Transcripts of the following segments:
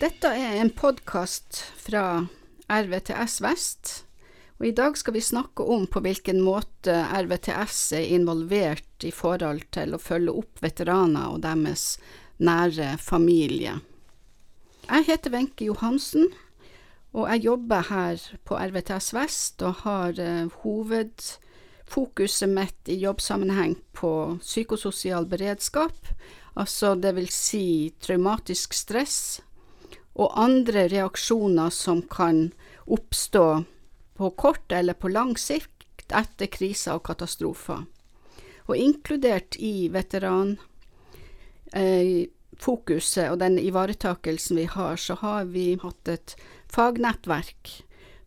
Dette er en podkast fra RVTS Vest, og i dag skal vi snakke om på hvilken måte RVTS er involvert i forhold til å følge opp veteraner og deres nære familie. Jeg heter Wenche Johansen, og jeg jobber her på RVTS Vest og har uh, hovedfokuset mitt i jobbsammenheng på psykososial beredskap, altså det vil si traumatisk stress og andre reaksjoner som kan oppstå på kort eller på lang sikt etter kriser og katastrofer. Og inkludert i veteranfokuset eh, og den ivaretakelsen vi har, så har vi hatt et fagnettverk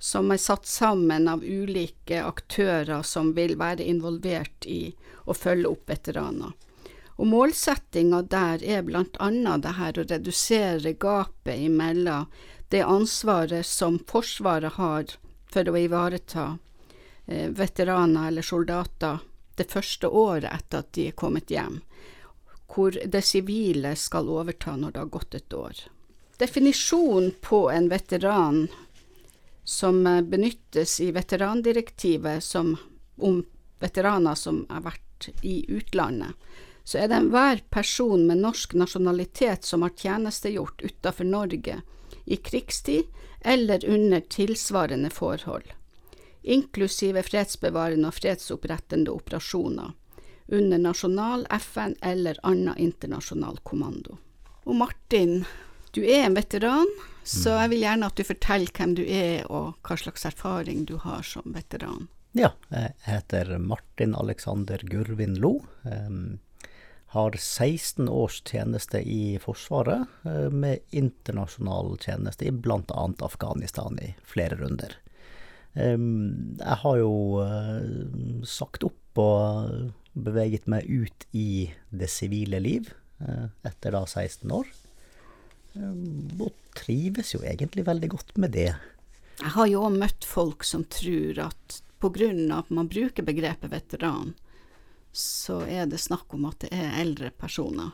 som er satt sammen av ulike aktører som vil være involvert i å følge opp veteraner. Og målsettinga der er blant annet det her å redusere gapet imellom det ansvaret som Forsvaret har for å ivareta eh, veteraner eller soldater det første året etter at de er kommet hjem, hvor det sivile skal overta når det har gått et år. Definisjonen på en veteran som eh, benyttes i veterandirektivet som, om veteraner som har vært i utlandet, så er det enhver person med norsk nasjonalitet som har tjenestegjort utenfor Norge i krigstid eller under tilsvarende forhold, inklusive fredsbevarende og fredsopprettende operasjoner, under nasjonal, FN eller annen internasjonal kommando. Og Martin, du er en veteran, så mm. jeg vil gjerne at du forteller hvem du er og hva slags erfaring du har som veteran. Ja, jeg heter Martin Alexander Gurvin Lo. Har 16 års tjeneste i Forsvaret, uh, med internasjonal tjeneste i bl.a. Afghanistan i flere runder. Jeg har jo uh, sagt opp og beveget meg ut i det sivile liv uh, etter da 16 år. Og trives jo egentlig veldig godt med det. Jeg har jo òg møtt folk som tror at pga. at man bruker begrepet veteran, så er det snakk om at det er eldre personer.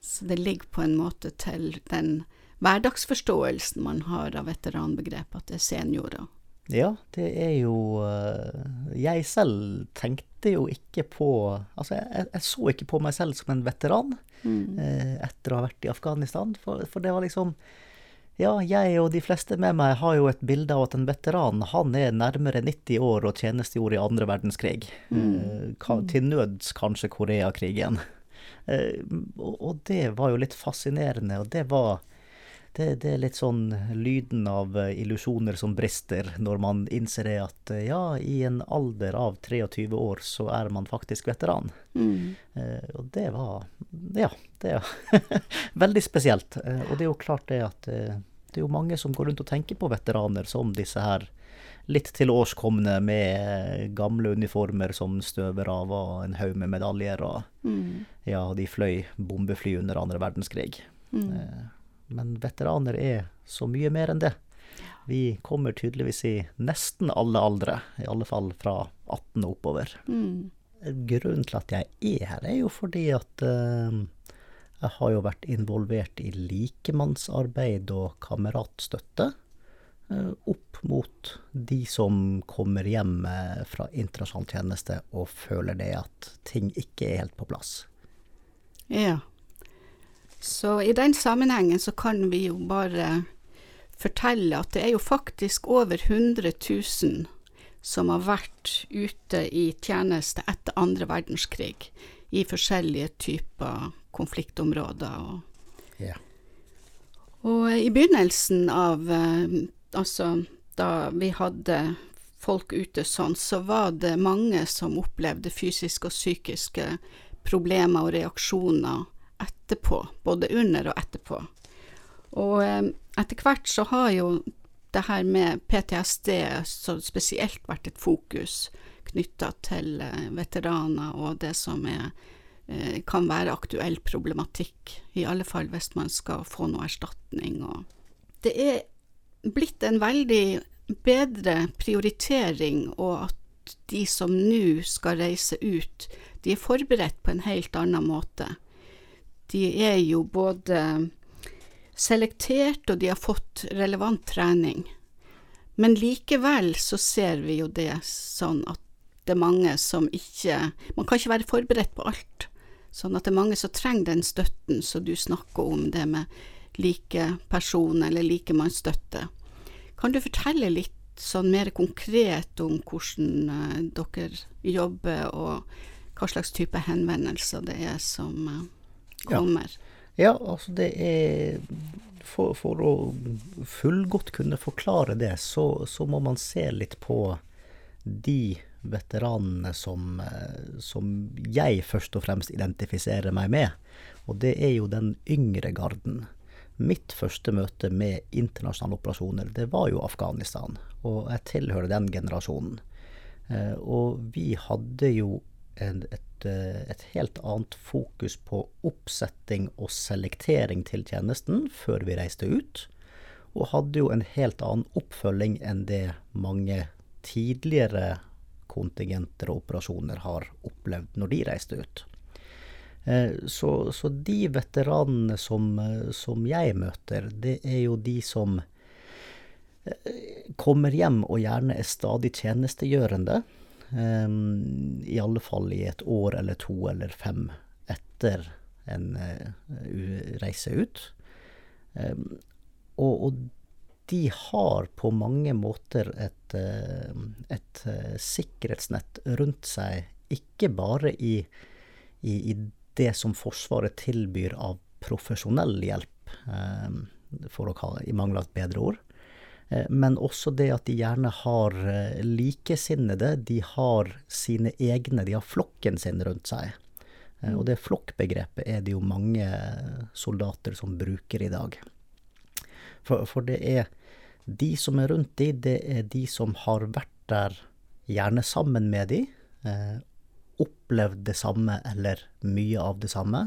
Så det ligger på en måte til den hverdagsforståelsen man har av veteranbegrepet, at det er seniorer. Ja, det er jo eh, Jeg selv tenkte jo ikke på Altså, jeg, jeg så ikke på meg selv som en veteran mm. eh, etter å ha vært i Afghanistan, for, for, det var liksom Ja, jeg og de fleste med meg har jo et bilde av at en veteran, han er nærmere 90 år og tjenestegjorde i andre verdenskrig. Mm. Eh, til nøds kanskje Koreakrigen. Eh, og, og det var jo litt fascinerende, og det var det, det, er litt sånn lyden av eh, illusjoner som brister, når man innser det at eh, ja, i en alder av 23 år så er man faktisk veteran. Mm. Eh, og det var Ja, det er veldig spesielt. Eh, og det er jo klart det at eh, det er jo mange som går rundt og tenker på veteraner som disse her litt tilårskomne med gamle uniformer som støver av og en haug med medaljer, og mm. ja, de fløy bombefly under andre verdenskrig. Mm. Eh, men veteraner er så mye mer enn det. Vi kommer tydeligvis i nesten alle aldre, i alle fall fra 18 og oppover. Mm. Grunnen til at jeg er her, er jo fordi at uh, jeg har jo vært involvert i likemannsarbeid og kameratstøtte uh, opp mot de som kommer hjem uh, fra internasjonal tjeneste og føler det at ting ikke er helt på plass. Ja. Så i den sammenhengen så kan vi jo bare fortelle at det er jo faktisk over 100 000 som har vært ute i tjeneste etter andre verdenskrig i forskjellige typer konfliktområder. Og, ja. og i begynnelsen av eh, Altså da vi hadde folk ute sånn, så var det mange som opplevde fysiske og psykiske problemer og reaksjoner etterpå, både under og etterpå. Og eh, etter hvert så har jo det her med PTSD så spesielt vært et fokus knytta til eh, veteraner og det som er, eh, kan være aktuell problematikk, i alle fall hvis man skal få noe erstatning. Det er blitt en veldig bedre prioritering, og at de som nå skal reise ut, de er forberedt på en helt annen måte de er jo både selektert, og de har fått relevant trening. Men likevel så ser vi jo det sånn at det er mange som ikke Man kan ikke være forberedt på alt. Sånn at det er mange som trenger den støtten som du snakker om, det med like person eller likemannsstøtte. Kan du fortelle litt sånn mer konkret om hvordan uh, dere jobber, og hva slags type henvendelser det er som uh, kommer? Ja. ja. altså det er for, for, å fullgodt kunne forklare det, så, så, må man se litt på de veteranene som, uh, som jeg først og fremst identifiserer meg med. Og det er jo den yngre garden. Mitt første møte med internasjonale operasjoner, det var jo Afghanistan. Og jeg tilhører den generasjonen. Eh, og vi hadde jo en, et, eh, et, helt annet fokus på oppsetting og selektering til tjenesten før vi reiste ut. Og hadde jo en helt annen oppfølging enn det mange tidligere kontingenter og operasjoner har opplevd når de reiste ut. Eh, så, så, de veteranene som, eh, som, jeg møter, det er jo de som kommer hjem og gjerne er stadig tjenestegjørende. I alle fall i et år eller to eller fem etter en reise ut. Og, og de har på mange måter et, et sikkerhetsnett rundt seg, ikke bare i, i, i det som Forsvaret tilbyr av profesjonell hjelp, eh, for å kalle i mangel av et bedre ord. Eh, men også det at de gjerne har eh, likesinnede. De har sine egne, de har flokken sin rundt seg. Og det flokkbegrepet er det jo mange soldater som bruker i dag. For, for det er de som er rundt de, det er de som har vært der gjerne sammen med de, opplevd det samme eller mye av det samme.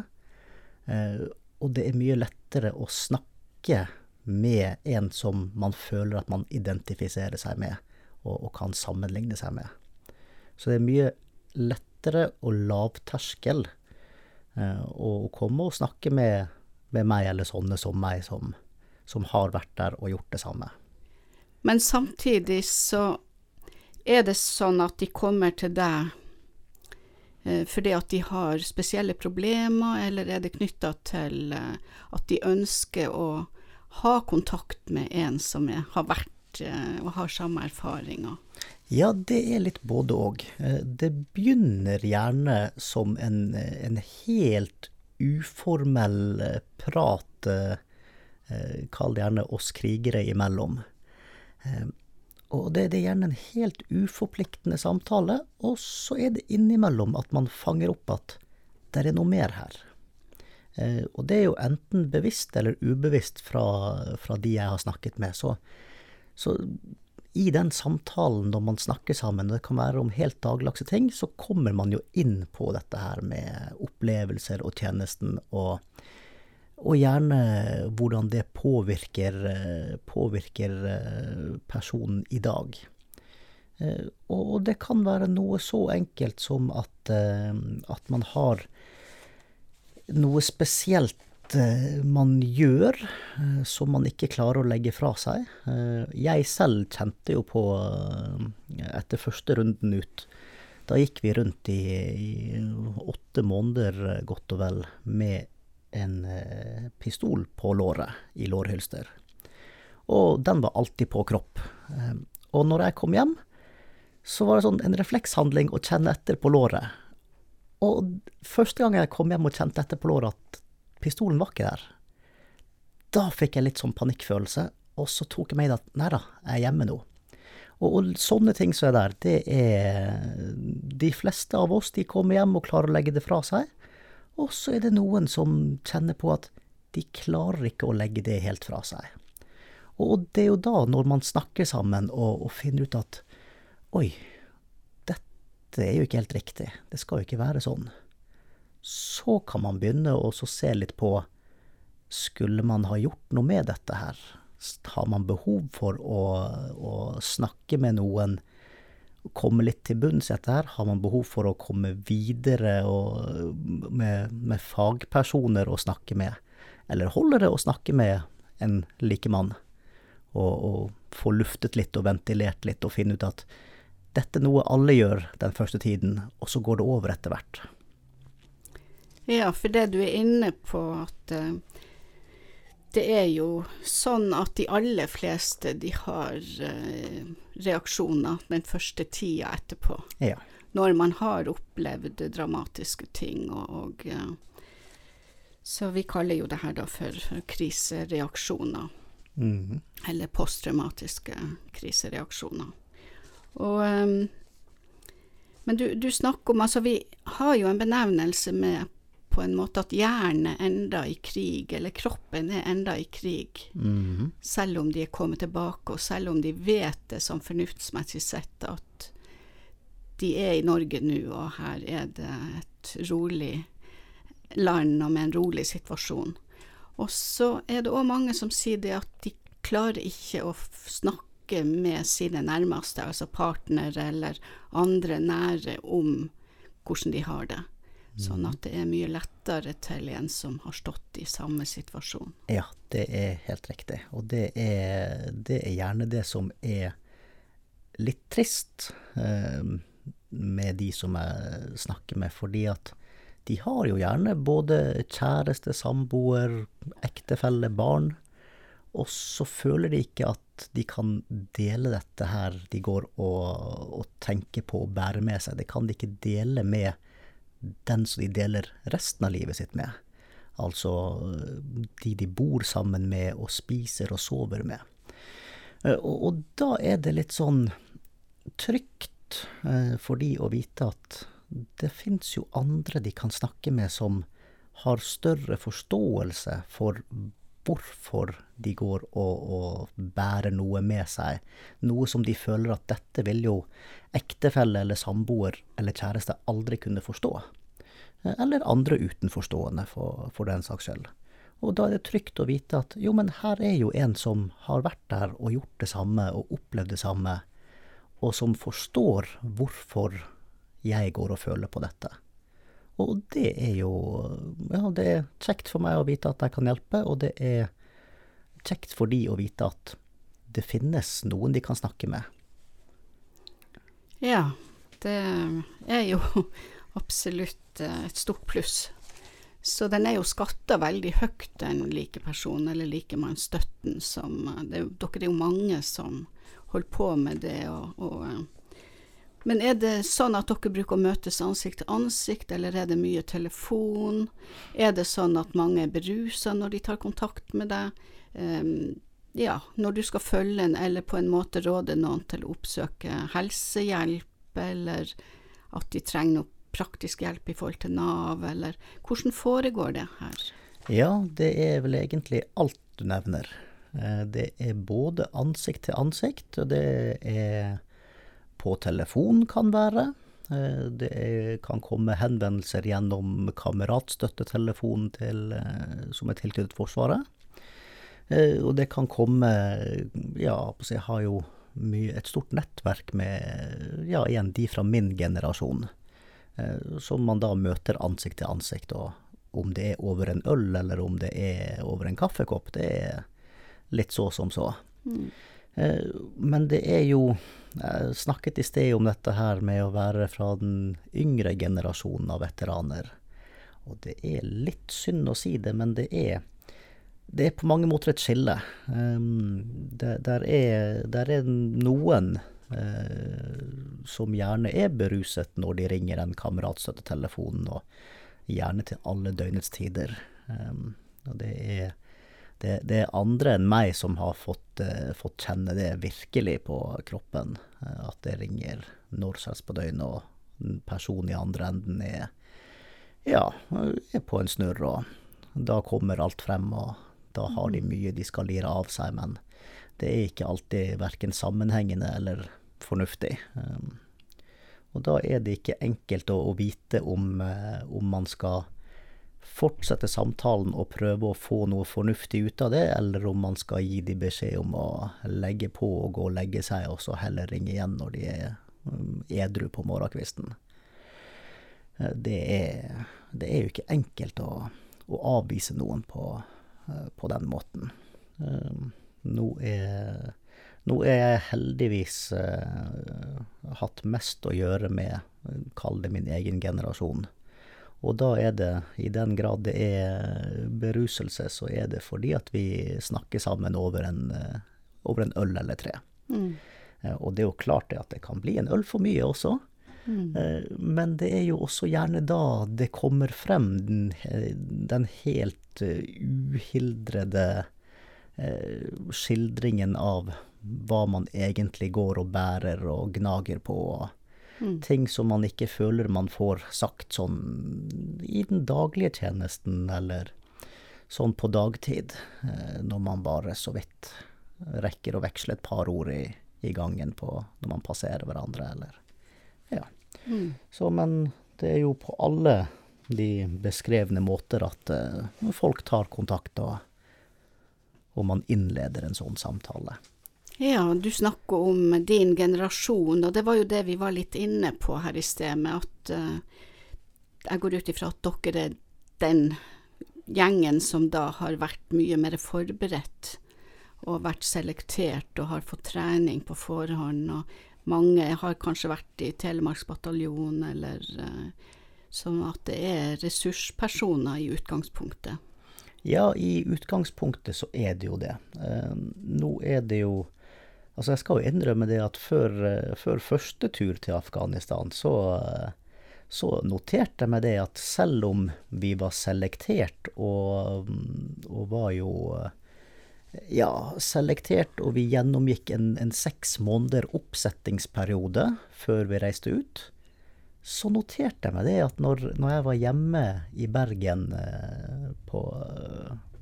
Eh, og det er mye lettere å snakke med en som man føler at man identifiserer seg med, og, og kan sammenligne seg med. Så det er mye lettere og lavterskel eh, å komme og snakke med, med, meg eller sånne som meg, som, som har vært der og gjort det samme. Men samtidig så er det sånn at de kommer til deg Eh, fordi at de har spesielle problemer, eller er det knytta til eh, at de ønsker å ha kontakt med en som er, har vært eh, og har samme erfaringer? Ja, det er litt både òg. Det begynner gjerne som en, en helt uformell prat, kall det gjerne oss krigere imellom. Og det, det, er gjerne en helt uforpliktende samtale, og så er det innimellom at man fanger opp at det er noe mer her. Eh, og det er jo enten bevisst eller ubevisst fra, fra de jeg har snakket med. Så, så, i den samtalen når man snakker sammen, og det kan være om helt dagligdagse ting, så kommer man jo inn på dette her med opplevelser og tjenesten og og gjerne hvordan det påvirker, eh, påvirker eh, personen i dag. Og det kan være noe så enkelt som at, at man har noe spesielt man gjør som man ikke klarer å legge fra seg. Jeg selv kjente jo på, etter første runden ut Da gikk vi rundt i, i åtte måneder, godt og vel, med en eh, pistol på låret i lårhylster. Og den var alltid på kropp. Eh, og når jeg kom hjem, så var det sånn en reflekshandling å kjenne etter på låret. Og første gang jeg kom hjem og kjente etter på låret at pistolen var ikke der, da fikk jeg litt sånn panikkfølelse, og så tok jeg meg i det at nei da, jeg er hjemme nå. Og, og, sånne ting som er der, det er De fleste av oss de kommer hjem og klarer å legge det fra seg. Og så er det noen som kjenner på at de klarer ikke å legge det helt fra seg. Og det er jo da, når man snakker sammen og, og finner ut at oi, dette er jo ikke helt riktig, det skal jo ikke være sånn, så kan man begynne å se litt på skulle man ha gjort noe med dette her? Har man behov for å, å snakke med noen komme litt til bunns i dette her? Har man behov for å komme videre med, med, fagpersoner å snakke med? Eller holder det å snakke med en likemann. Og, og få luftet litt og ventilert litt og finne ut at dette er noe alle gjør den første tiden, og så går det over etter hvert. Ja, for det du er inne på at uh, det er jo sånn at de aller fleste de har uh, reaksjoner den første tida etterpå. Ja. Når man har opplevd dramatiske ting og, og uh, Så vi kaller jo det her da for krisereaksjoner. Mm. Eller posttraumatiske krisereaksjoner. Og um, Men du, du snakker om Altså, vi har jo en benevnelse med på en måte at hjernen er enda i krig, eller kroppen er enda i krig. Mm. Selv om de er kommet tilbake, og selv om de vet det som fornuftsmessig sett at de er i Norge nå, og her er det et rolig land og med en rolig situasjon. Og så er det òg mange som sier det at de klarer ikke å snakke med sine nærmeste, altså partner eller andre nære, om hvordan de har det. Sånn at det er mye lettere til en som har stått i samme situasjon. Ja, det er helt riktig. Og det er, det er gjerne det som er litt trist eh, med de som jeg snakker med, fordi at de har jo gjerne både kjæreste, samboer, ektefelle, barn, og så føler de ikke at de kan dele dette her de går og, og tenker på å bære med seg. Det kan de ikke dele med den som de deler resten av livet sitt med. Altså de de bor sammen med og spiser og sover med. Eh, og, og da er det litt sånn trygt eh, for de å vite at det fins jo andre de kan snakke med som har større forståelse for hvorfor de går og, og, bærer noe med seg. Noe som de føler at dette vil jo ektefelle eller samboer eller kjæreste aldri kunne forstå. Eller andre utenforstående, for, for den saks skyld. Og da er det trygt å vite at jo, men her er jo en som har vært der og gjort det samme og opplevd det samme, og som forstår hvorfor jeg går og føler på dette. Og det er jo Ja, det er kjekt for meg å vite at jeg kan hjelpe, og det er kjekt for de å vite at det finnes noen de kan snakke med. Ja, det er jo absolutt eh, et stort pluss. Så den er jo skatta veldig høyt, den likeperson- eller likemannsstøtten som eh, det, Dere er jo mange som holder på med det. og, og eh, men er det sånn at dere bruker å møtes ansikt til ansikt, eller er det mye telefon? Er det sånn at mange er berusa når de tar kontakt med deg? Um, ja, når du skal følge en, eller på en måte råde noen til å oppsøke helsehjelp, eller at de trenger noe praktisk hjelp i forhold til Nav, eller hvordan foregår det her? Ja, det er vel egentlig alt du nevner. Eh, det er både ansikt til ansikt, og det er på telefon kan være. Eh, det kan komme henvendelser gjennom kameratstøttetelefonen til, eh, som er tilknyttet Forsvaret. Eh, og det kan komme Ja, jeg har jo mye, et stort nettverk med ja, igjen de fra min generasjon. Som man da møter ansikt til ansikt. Og om det er over en øl eller om det er over en kaffekopp, det er litt så som så. Mm. Men det er jo jeg snakket i sted om dette her med å være fra den yngre generasjonen av veteraner. Og det er litt synd å si det, men det er, det er på mange måter et skille. Um, det, der, er, der, er, noen uh, som gjerne er beruset når de ringer en kameratstøttetelefon, og gjerne til alle døgnets tider. Um, og det er det, det, er andre enn meg som har fått, uh, fått, kjenne det virkelig på kroppen. Uh, at det ringer når som helst på døgnet, og personen i andre enden er, ja, er på en snurr. Og da kommer alt frem, og da har de mye de skal lire av seg. Men det er ikke alltid verken sammenhengende eller fornuftig. Um, og da er det ikke enkelt å, å vite om, uh, om man skal fortsette samtalen og prøve å få noe fornuftig ut av det, eller om man skal gi de beskjed om å legge på og gå og legge seg, og så heller ringe igjen når de er um, edru på morgenkvisten. Eh, det er, det er jo ikke enkelt å, å avvise noen på, eh, på, den måten. Nå er, nå er jeg heldigvis hatt mest å gjøre med, kall det min egen generasjon. Og da er det, i den grad det er beruselse, så er det fordi at vi snakker sammen over en, over en øl eller tre. Mm. Og det er jo klart det at det kan bli en øl for mye også. Mm. Men det er jo også gjerne da det kommer frem den, den helt uhildrede eh, skildringen av hva man egentlig går og bærer og gnager på. Mm. Ting som man ikke føler man får sagt sånn i den daglige tjenesten, eller sånn på dagtid, eh, når man bare så vidt rekker å veksle et par ord i, i gangen på når man passerer hverandre, eller ja. Mm. Så, men det er jo på alle de beskrevne måter at uh, folk tar kontakt, og, og man innleder en sånn samtale. Ja, du snakker om din generasjon, og det var jo det vi var litt inne på her i sted, med at uh, jeg går ut ifra at dere er den gjengen som da har vært mye mer forberedt og vært selektert og har fått trening på forhånd. og mange har kanskje vært i Telemarksbataljonen, eller uh, sånn at det er ressurspersoner i utgangspunktet. Ja, i utgangspunktet så er det jo det. Uh, nå er det jo Altså, jeg skal jo innrømme det at før, uh, før første tur til Afghanistan, så, så noterte jeg meg det at selv om vi var selektert og, og var jo ja, selektert, og vi gjennomgikk en, en seks måneder oppsettingsperiode før vi reiste ut. Så noterte jeg meg det at når, når jeg var hjemme i Bergen eh, på,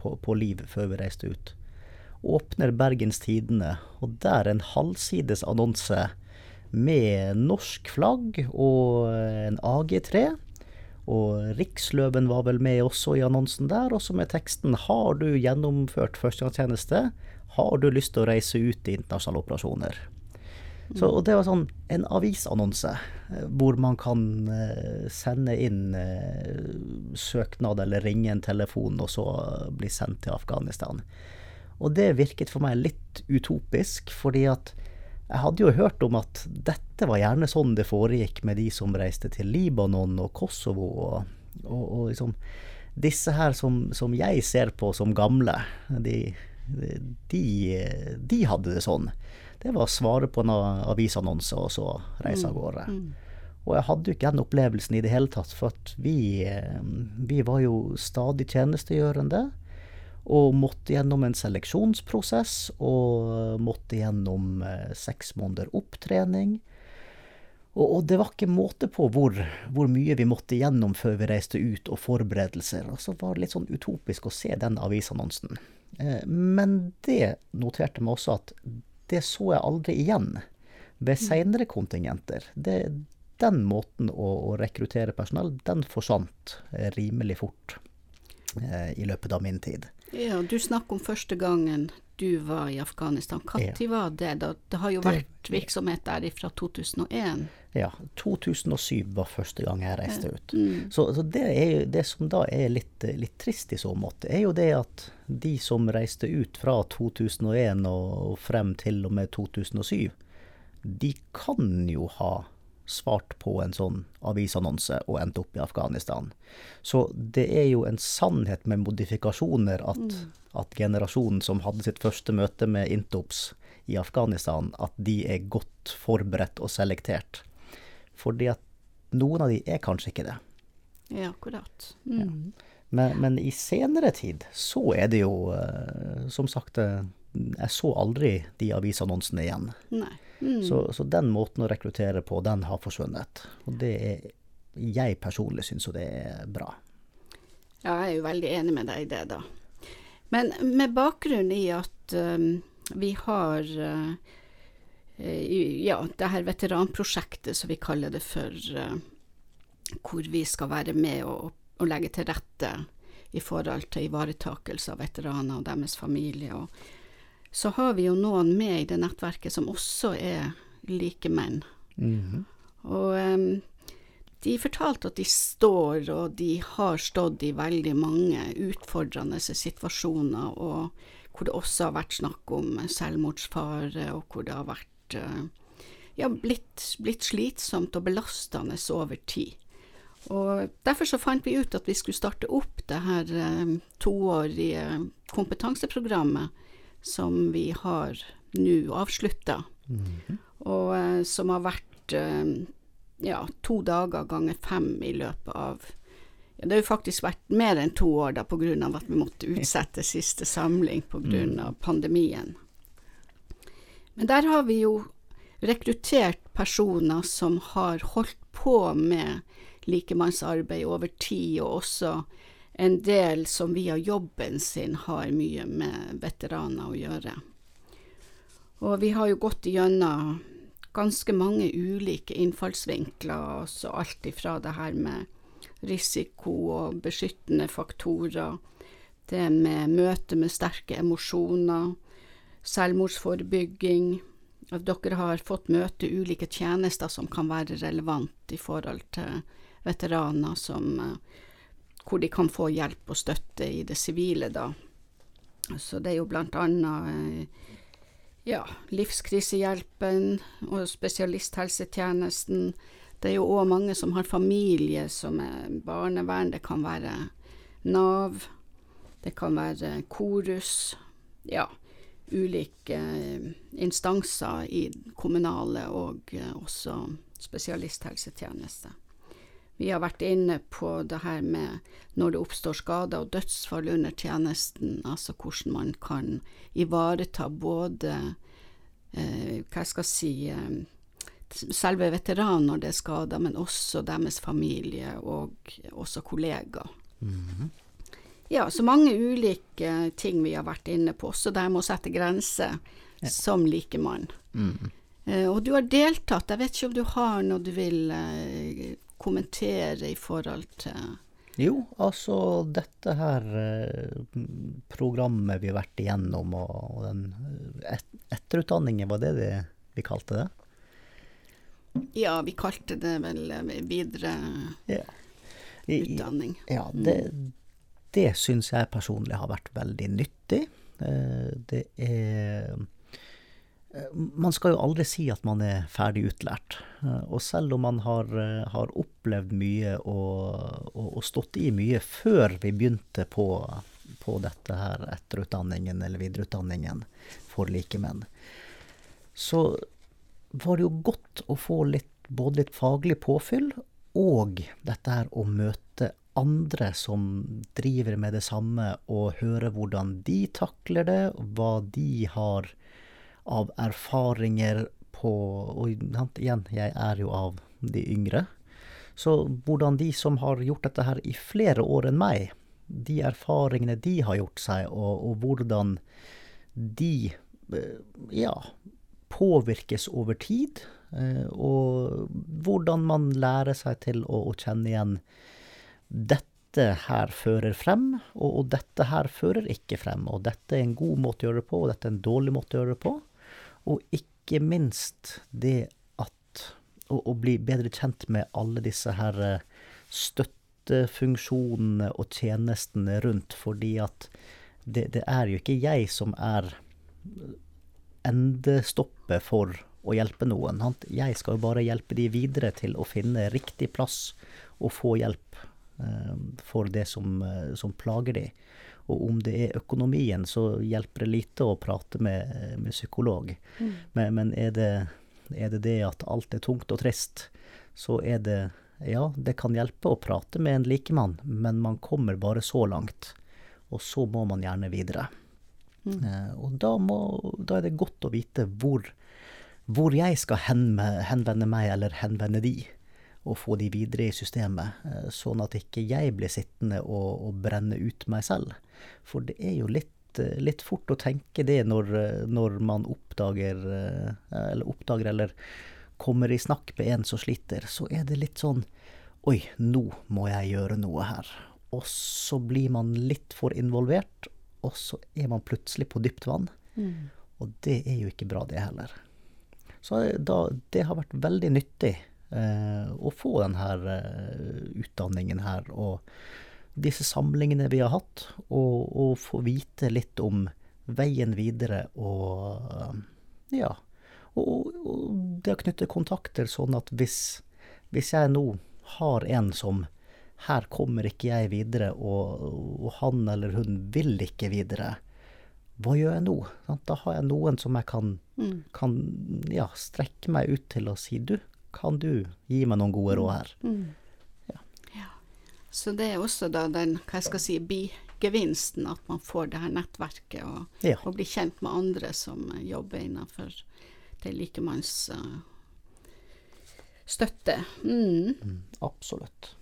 på, på, Liv før vi reiste ut, åpner Bergens Tidende, og der en halvsides annonse med norsk flagg og en AG3 og Riksløven var vel med også i annonsen der, også med teksten 'Har du gjennomført førstegangstjeneste? Har du lyst til å reise ut i internasjonale operasjoner?' Så, og det var sånn en avisannonse eh, hvor man kan uh, sende inn søknad eller ringe en telefon, og så bli sendt til Afghanistan. Og det virket for meg litt utopisk, fordi at jeg hadde jo hørt om at dette var gjerne sånn det foregikk med de som reiste til Libanon og Kosovo. Og, og, og liksom disse her som, som, jeg ser på som gamle, de, de, de, hadde det sånn. Det var svaret på en avisannonse og så reise av mm, gårde. Mm. Og jeg hadde jo ikke den opplevelsen i det hele tatt, for vi, vi var jo stadig tjenestegjørende og måtte gjennom en seleksjonsprosess og måtte gjennom eh, seks måneder opptrening. Og, det var ikke måte på hvor, hvor, mye vi måtte gjennom før vi reiste ut, og forberedelser. Og så var det litt sånn utopisk å se den avisannonsen. Eh, men det noterte meg også at det så jeg aldri igjen ved seinere kontingenter. Det, den måten å, å, rekruttere personell, den forsvant eh, rimelig fort eh, i løpet av min tid. Ja, Du snakker om første gangen du var i Afghanistan. Når ja. var det? da? Det har jo vært virksomhet der fra 2001? Ja, 2007 var første gang jeg reiste ut. Mm. Så, så det, jo, det, som da er litt, litt, trist i så måte, er jo det at de som reiste ut fra 2001 og frem til og med 2007, de kan jo ha svart på en sånn avisannonse og endt opp i Afghanistan. Så det er jo en sannhet med modifikasjoner at, mm. at generasjonen som hadde sitt første møte med Intops i Afghanistan, at de er godt forberedt og selektert. Fordi at noen av de er kanskje ikke det. Ja, akkurat. Mm. Ja. Men, men, i senere tid så er det jo, uh, som sagt, uh, jeg så aldri de avisannonsene igjen. Mm. Så, så, den måten å rekruttere på, den har forsvunnet. Og det er Jeg personlig syns jo det er bra. Ja, jeg er jo veldig enig med deg i det, da. Men med bakgrunn i at um, vi har uh, ja, det her veteranprosjektet som vi kaller det for, uh, hvor vi skal være med og, og, legge til rette i forhold til ivaretakelse av veteraner og deres familie. og så har vi jo noen med i det nettverket som også er like menn. Mm -hmm. Og um, de fortalte at de står, og de har stått i veldig mange utfordrende situasjoner, og hvor det også har vært snakk om selvmordsfare, og hvor det har vært uh, ja, blitt, blitt slitsomt og belastende over tid. Og Derfor så fant vi ut at vi skulle starte opp det her uh, toårige kompetanseprogrammet som vi har nå avslutta, mm -hmm. og eh, som har vært eh, ja, to dager ganger fem i løpet av ja, Det har jo faktisk vært mer enn to år da pga. at vi måtte utsette siste samling pga. Mm. pandemien. Men der har vi jo rekruttert personer som har holdt på med likemannsarbeid over tid, og også en del som via jobben sin har mye med veteraner å gjøre. Og vi har jo gått igjennom ganske mange ulike innfallsvinkler, altså alt ifra det her med risiko og beskyttende faktorer, det med møte med sterke emosjoner, selvmordsforebygging. Dere har fått møte ulike tjenester som kan være relevant i forhold til veteraner, som, eh, hvor de kan få hjelp og støtte i det sivile, da. Så det er jo blant annet eh, ja, livskrisehjelpen og spesialisthelsetjenesten. Det er jo òg mange som har familie som er barnevern, det kan være Nav, det kan være Korus. Ja, ulike eh, instanser i kommunale og eh, også spesialisthelsetjeneste. Vi har vært inne på det her med når det oppstår skader og dødsfall under tjenesten, altså hvordan man kan ivareta både eh, hva skal si eh, selve veteranen når det er skader, men også deres familie og også kollegaer. Mm -hmm. Ja, så mange ulike ting vi har vært inne på, også det med å sette grenser ja. som likemann. Mm. Eh, og du har deltatt, jeg vet ikke om du har noe du vil eh, kommentere i forhold til Jo, altså dette her eh, programmet vi har vært igjennom, og den eh, et, etterutdanningen, var det det vi kalte det? Ja, vi kalte det vel eh, videre ja. I, utdanning. Ja, det, det syns jeg personlig har vært veldig nyttig. Det er man skal jo aldri si at man er ferdig utlært. Eh, og selv om man har, eh, har opplevd mye og, og, og, stått i mye før vi begynte på, på dette her etterutdanningen eller videreutdanningen for likemenn, så var det jo godt å få litt, både litt faglig påfyll og dette her å møte andre som driver med det samme, og høre hvordan de takler det, hva de har av erfaringer på Og igjen, jeg er jo av de yngre. Så hvordan de som har gjort dette her i flere år enn meg, de erfaringene de har gjort seg, og, og hvordan de eh, ja, påvirkes over tid. Eh, og hvordan man lærer seg til å, å kjenne igjen dette her fører frem, og, og, dette her fører ikke frem. Og dette er en god måte å gjøre det på, og dette er en dårlig måte å gjøre det på. Og ikke minst det at å, å bli bedre kjent med alle disse her eh, støttefunksjonene og tjenestene rundt, fordi at det, det er jo ikke jeg som er endestoppet for å hjelpe noen. Jeg skal jo bare hjelpe de videre til å finne riktig plass og få hjelp eh, for det som, eh, som plager de. Og om det er økonomien, så hjelper det lite å prate med, med psykolog. Mm. Men, men er, det, er, det, det at alt er tungt og trist, så er det Ja, det kan hjelpe å prate med en likemann, men man kommer bare så langt. Og så må man gjerne videre. Mm. Eh, og da, må, da, er det godt å vite hvor, hvor jeg skal henvende meg, eller henvende de og få de videre i systemet, eh, sånn at ikke jeg blir sittende og, og brenne ut meg selv. For det er jo litt, eh, litt fort å tenke det når, eh, når, man oppdager eh, eller oppdager eller kommer i snakk med en som sliter, så er det litt sånn Oi, nå må jeg gjøre noe her. Og så blir man litt for involvert, og så er man plutselig på dypt vann. Mm. Og det er jo ikke bra, det heller. Så da, det har vært veldig nyttig eh, å få denne eh, utdanningen her. Og disse samlingene vi har hatt, og, og få vite litt om veien videre og ja. Og, og det å knytte kontakter sånn at hvis, hvis jeg nå har en som her kommer ikke jeg videre, og, og, han eller hun vil ikke videre. Hva gjør jeg nå? Da har jeg noen som jeg kan, mm. kan ja, strekke meg ut til og si du, kan du gi meg noen gode råd her? Mm. Så det er også da den, hva jeg skal si, bigevinsten, at man får det her nettverket og, ja. og blir kjent med andre som jobber innenfor det likemanns uh, støtte. Mm. Mm, absolutt.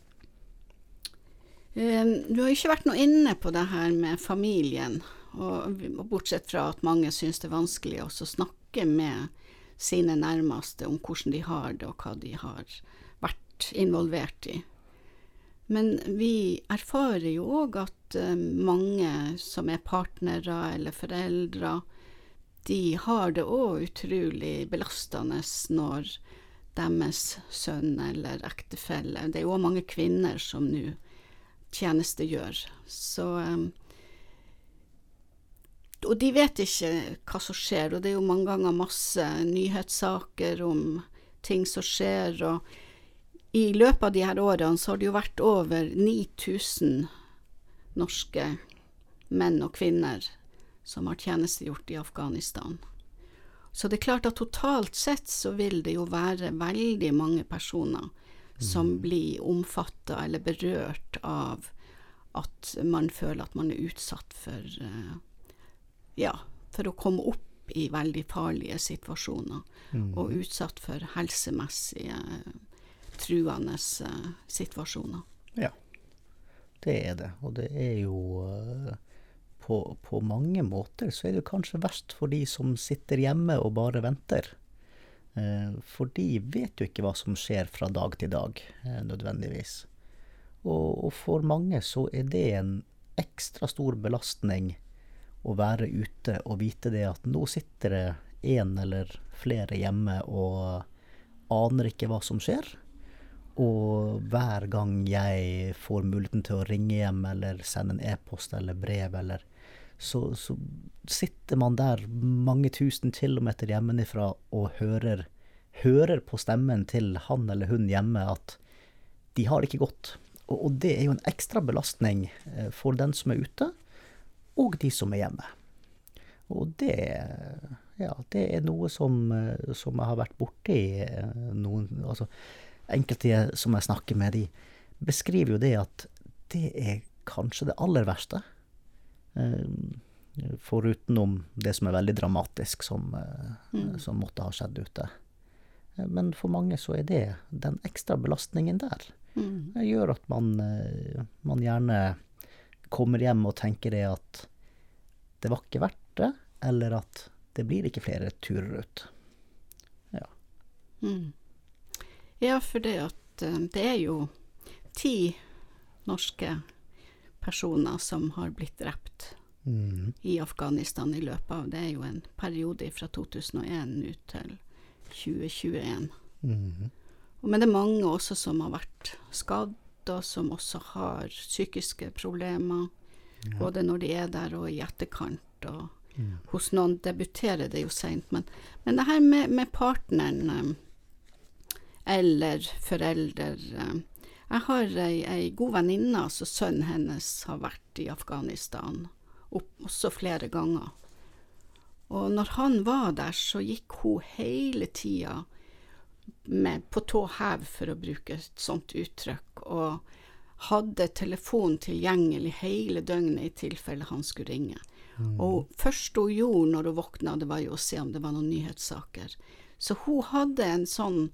Um, du har ikke vært noe inne på det her med familien, og, og bortsett fra at mange syns det er vanskelig å snakke med sine nærmeste om hvordan de har det, og hva de har vært involvert i. Men vi erfarer jo òg at uh, mange som er partnere eller foreldre, de har det òg utrolig belastende når deres sønn eller ektefelle Det er jo òg mange kvinner som nå tjenestegjør. Så um, Og de vet ikke hva som skjer, og det er jo mange ganger masse nyhetssaker om ting som skjer. og i løpet av de her årene så har det jo vært over 9000 norske menn og kvinner som har tjenestegjort i Afghanistan. Så det er klart at totalt sett så vil det jo være veldig mange personer som mm. blir omfatta eller berørt av at man føler at man er utsatt for uh, Ja, for å komme opp i veldig farlige situasjoner, mm. og utsatt for helsemessige truende uh, situasjoner. Ja, det er det. Og det er jo uh, på, på, mange måter så er det kanskje verst for de som sitter hjemme og bare venter. Eh, for de vet jo ikke hva som skjer fra dag til dag, eh, nødvendigvis. Og, og, for mange så er det en ekstra stor belastning å være ute og vite det at nå sitter det en eller flere hjemme og aner ikke hva som skjer. Og hver gang jeg får muligheten til å ringe hjem eller sende en e-post eller brev eller så, så, sitter man der mange tusen kilometer hjemmefra og hører, hører, på stemmen til han eller hun hjemme at de har det ikke godt. Og, og det er jo en ekstra belastning eh, for den som er ute, og de som er hjemme. Og det, ja, det er noe som, eh, som jeg har vært borti eh, noen altså, Enkelte som jeg snakker med, de beskriver jo det at det er kanskje det aller verste Eh, forutenom det som er veldig dramatisk, som, eh, mm. som, måtte ha skjedd ute. Eh, men for mange så er det den ekstra belastningen der. Mm. gjør at man, man, gjerne kommer hjem og tenker det at det var ikke verdt det, eller at det blir ikke flere turer ut. Ja. Mm. Ja, for det at det er jo ti norske personer som har blitt drept mm. i Afghanistan i løpet av Det er jo en periode fra 2001 ut til 2021. Mm. Men det er mange også som har vært skadd, og som også har psykiske problemer. Ja. Både når de er der og i etterkant. Og mm. hos noen debuterer det jo seint. Men, men, det her med, med partneren eh, eller forelder eh, Jeg har ei, ei god venninne, altså sønnen hennes har vært i Afghanistan opp også flere ganger. Og når han var der, så gikk hun hele tida på tå hev, for å bruke et sånt uttrykk, og hadde telefon tilgjengelig hele døgnet i tilfelle han skulle ringe. Mm. Og først hun gjorde når hun våkna, det var jo å se om det var noen nyhetssaker. Så hun hadde en sånn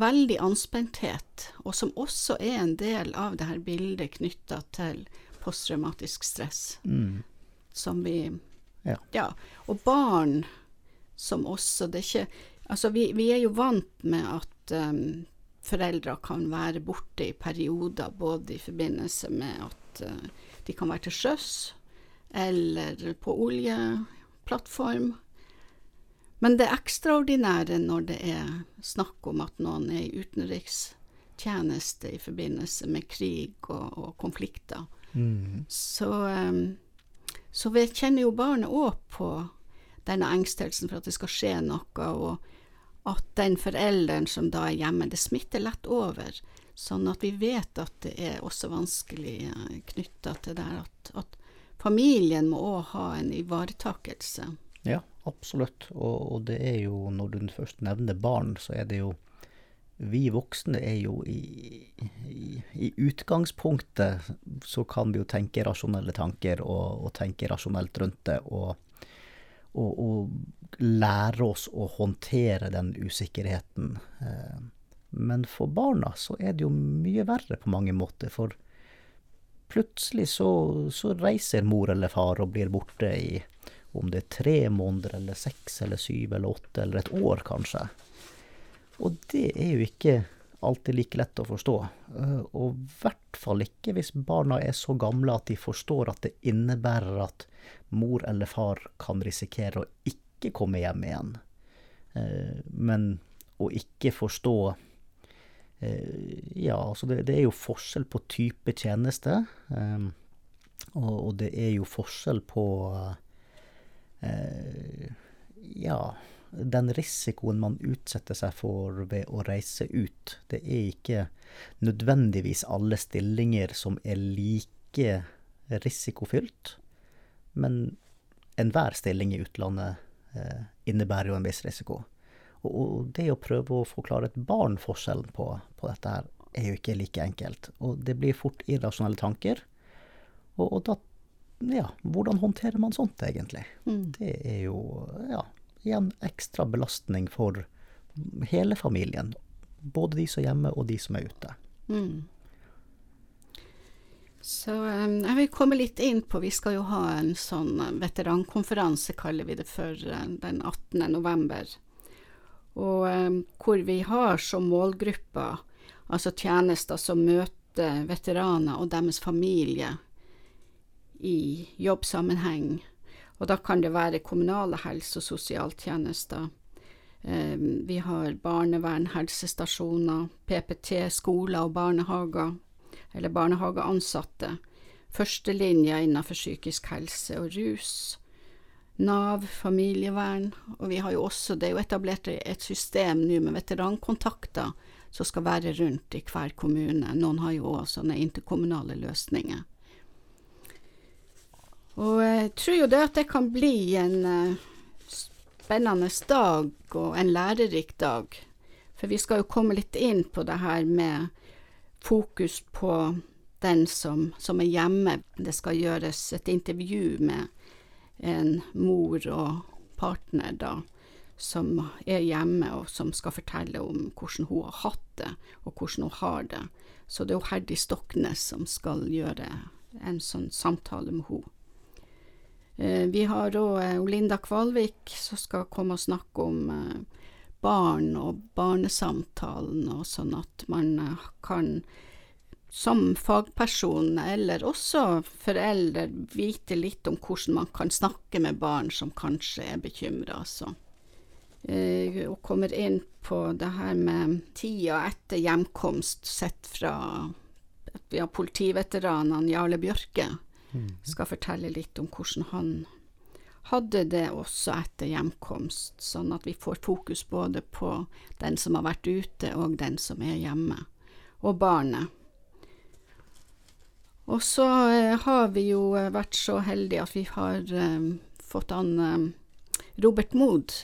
veldig anspenthet, og som også er en del av det her bildet knytta til posttraumatisk stress. Mm. Som vi ja. ja. Og barn som også Det er ikke Altså, vi, vi er jo vant med at um, foreldre kan være borte i perioder, både i forbindelse med at uh, de kan være til sjøs eller på oljeplattform. Men det ekstraordinære når det er snakk om at noen er i utenrikstjeneste i forbindelse med krig og, og konflikter, Mm. Så, um, så vet, kjenner jo barnet òg på denne engstelsen for at det skal skje noe, og at den forelderen som da er hjemme, det smitter lett over. Sånn at vi vet at det er også vanskelig eh, knytta til det at, at familien må òg ha en ivaretakelse. Ja, absolutt. Og, og, det er jo, når du først nevner barn, så er det jo Vi voksne er jo i, i, i utgangspunktet så kan vi jo tenke rasjonelle tanker og, og tenke rasjonelt rundt det. og og, og lære oss å håndtere den usikkerheten. Eh, men for barna så er det jo mye verre på mange måter. For plutselig så, så reiser mor eller far og blir borte i om det er tre måneder eller seks eller syv eller åtte eller et år, kanskje. Og det er jo ikke alltid like lett å forstå. Eh, og i hvert fall ikke hvis barna er så gamle at de forstår at det innebærer at mor eller far kan risikere å ikke komme hjem igjen. Eh, men å ikke forstå eh, Ja, altså det, det, er jo forskjell på type tjeneste. Og, det er jo forskjell på Ja den risikoen man utsetter seg for ved å reise ut, det er ikke nødvendigvis alle stillinger som er like risikofylt. Men enhver stilling i utlandet eh, innebærer jo en viss risiko. Og, og, det å prøve å forklare et barn forskjellen på, på, dette her, er jo ikke like enkelt. Og det blir fort irrasjonelle tanker. Og, og da Ja, hvordan håndterer man sånt, egentlig? Mm. Det er jo Ja, igjen ekstra belastning for hele familien. Både de som er hjemme, og de som er ute. Mm. Så um, jeg vil komme litt inn på Vi skal jo ha en sånn eh, veterankonferanse, kaller vi det for, uh, den 18. november. Og um, hvor vi har som målgrupper altså tjenester som møter veteraner og deres familie i jobbsammenheng og da kan det være kommunale helse- og sosialtjenester. Eh, vi har barnevern, helsestasjoner, PPT, skoler og barnehager, eller barnehageansatte. Førstelinja innenfor psykisk helse og rus. Nav, familievern, og vi har jo også, det er jo etablert et system nå med veterankontakter som skal være rundt i hver kommune. Noen har jo også sånne interkommunale løsninger. Og jeg tror jo det at det kan bli en uh, spennende dag og en lærerik dag. For vi skal jo komme litt inn på det her med fokus på den som, som er hjemme. Det skal gjøres et intervju med en mor og partner, da, som er hjemme, og som skal fortelle om hvordan hun har hatt det, og hvordan hun har det. Så det er jo Herdi Stoknes som skal gjøre en sånn samtale med henne. Eh, vi har òg eh, Linda Kvalvik som skal komme og snakke om eh, barn og barnesamtalen, og sånn at man kan som fagperson, eller også forelder, vite litt om hvordan man kan snakke med barn som kanskje er bekymra. Altså. Og kommer inn på det her med tida etter hjemkomst sett fra ja, politiveteranene Jarle Bjørke. Skal fortelle litt om hvordan han hadde det også etter hjemkomst, sånn at vi får fokus både på den som har vært ute, og den som er hjemme, og barnet. Og så eh, har vi jo eh, vært så heldige at vi har eh, fått han Robert Mood.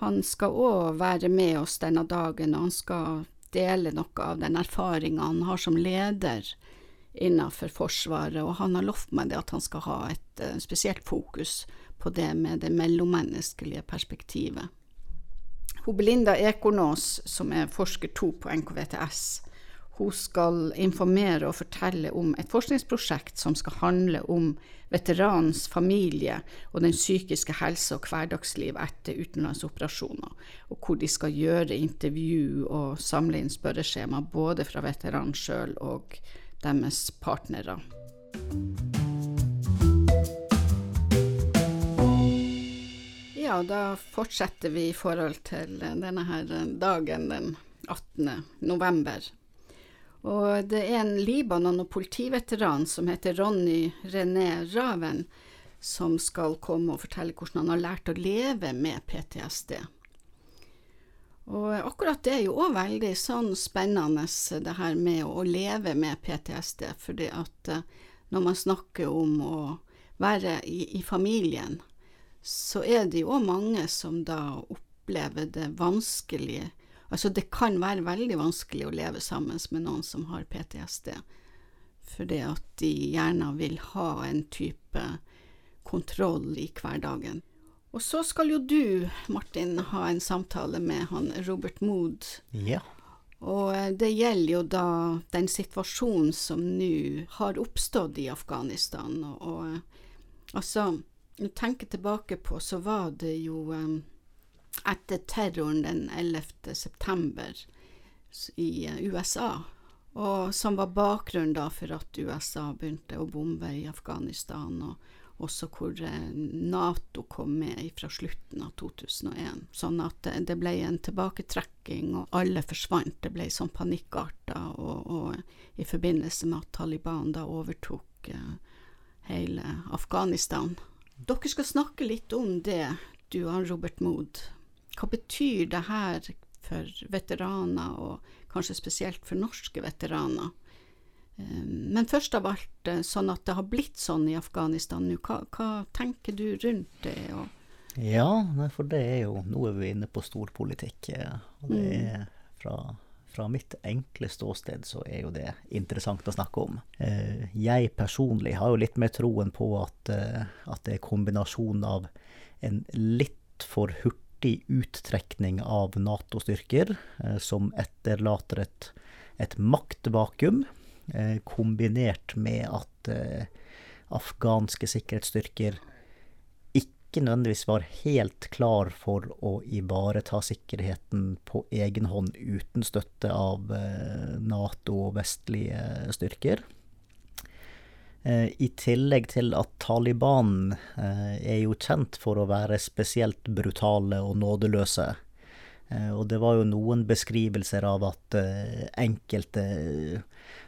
Han skal òg være med oss denne dagen, og han skal dele noe av den erfaringa han har som leder innenfor Forsvaret, og han har lovt meg det at han skal ha et uh, spesielt fokus på det med det mellommenneskelige perspektivet. Hun Belinda Ekornås, som er forsker to på NKVTS, hun skal informere og fortelle om et forskningsprosjekt som skal handle om veteranens familie og den psykiske helse og hverdagsliv etter utenlandsoperasjoner, og hvor de skal gjøre intervju og samle inn spørreskjema både fra veteranen sjøl og deres partnere. Ja, da fortsetter vi i forhold til denne her dagen den 18. november. Og det er en Libanon- og politiveteran som heter Ronny René Raven, som skal komme og fortelle hvordan han har lært å leve med PTSD. Og akkurat det er jo òg veldig sånn spennende, det her med å leve med PTSD, fordi at eh, når man snakker om å være i, i familien, så er det jo mange som da opplever det vanskelig Altså, det kan være veldig vanskelig å leve sammen med noen som har PTSD, fordi at de gjerne vil ha en type kontroll i hverdagen. Og så skal jo du, Martin, ha en samtale med han Robert Mood. Ja. Og eh, det gjelder jo da den situasjonen som nå har oppstått i Afghanistan. Og, og eh, altså, når tenker tilbake på, så var det jo um, etter terroren den 11. september i USA, og som var bakgrunnen da for at USA begynte å bombe i Afghanistan. og også hvor eh, Nato kom med fra slutten av 2001. Sånn at det ble en tilbaketrekking, og alle forsvant. Det ble sånn panikkarta, og, og i forbindelse med at Taliban da overtok uh, hele Afghanistan. Dere skal snakke litt om det, du og Robert Mood. Hva betyr det her for veteraner, og kanskje spesielt for norske veteraner? Eh, men først av alt, eh, sånn at det har blitt sånn i Afghanistan nå, hva, hva, tenker du rundt det? ja, for det er jo Nå er vi inne på storpolitikk. Eh, og det mm. er fra, fra, mitt enkle ståsted så er jo det interessant å snakke om. Jeg personlig har jo litt mer troen på at, at det er kombinasjonen av en litt for hurtig uttrekning av Nato-styrker, som etterlater et, et maktvakuum kombinert med at eh, afghanske sikkerhetsstyrker ikke nødvendigvis var helt klar for å ivareta sikkerheten på egen hånd uten støtte av eh, Nato og vestlige styrker. I tillegg til at Taliban er jo kjent for å være spesielt brutale og nådeløse. Og det var jo noen beskrivelser av at enkelte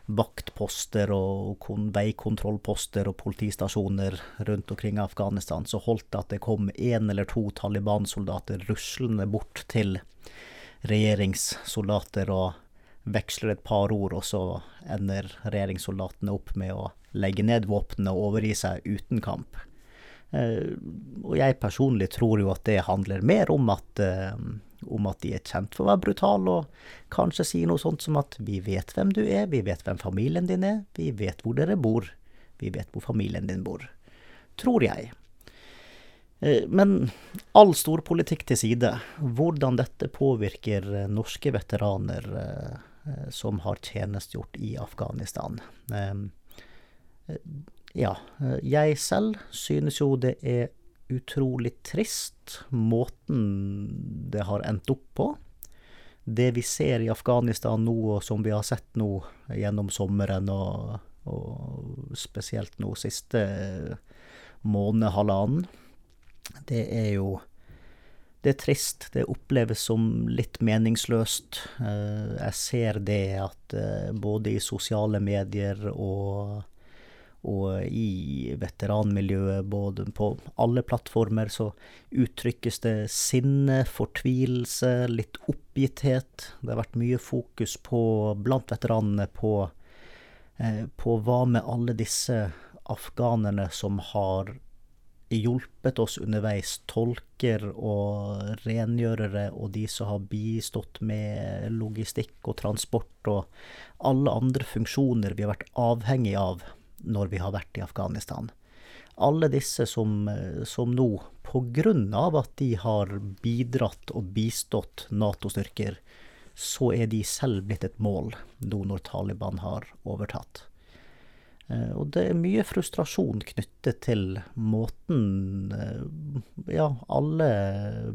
vaktposter og veikontrollposter og politistasjoner rundt omkring Afghanistan, så holdt det at det kom én eller to Taliban-soldater ruslende bort til regjeringssoldater og veksler et par ord, og så ender regjeringssoldatene opp med å legge ned våpnene og overgi seg uten kamp. Eh, og jeg personlig tror jo at det handler mer om at eh, om at de er kjent for å være brutale, og kanskje si noe sånt som at 'vi vet hvem du er, vi vet hvem familien din er, vi vet hvor dere bor, vi vet hvor familien din bor'. Tror jeg. Eh, men all storpolitikk til side, hvordan dette påvirker norske veteraner eh, som har tjenestegjort i Afghanistan. Eh, ja, jeg selv synes jo det er utrolig trist, måten det har endt opp på. Det vi ser i Afghanistan nå, og som vi har sett nå gjennom sommeren, og, og spesielt nå siste måned, halvannen, det er jo det er trist. Det oppleves som litt meningsløst. Eh, jeg ser det at eh, både i sosiale medier og og i veteranmiljøet, både på alle plattformer, så uttrykkes det sinne, fortvilelse, litt oppgitthet. Det har vært mye fokus på, blant veteranene på, eh, på hva med alle disse afghanerne som har hjulpet oss underveis, tolker og rengjørere og de som har bistått med logistikk og transport og alle andre funksjoner vi har vært avhengig av når vi har vært i Afghanistan. Alle disse som, som nå, pga. at de har bidratt og bistått Nato-styrker, så er de selv blitt et mål nå når Taliban har overtatt. Eh, og det er mye frustrasjon knyttet til måten eh, ja, alle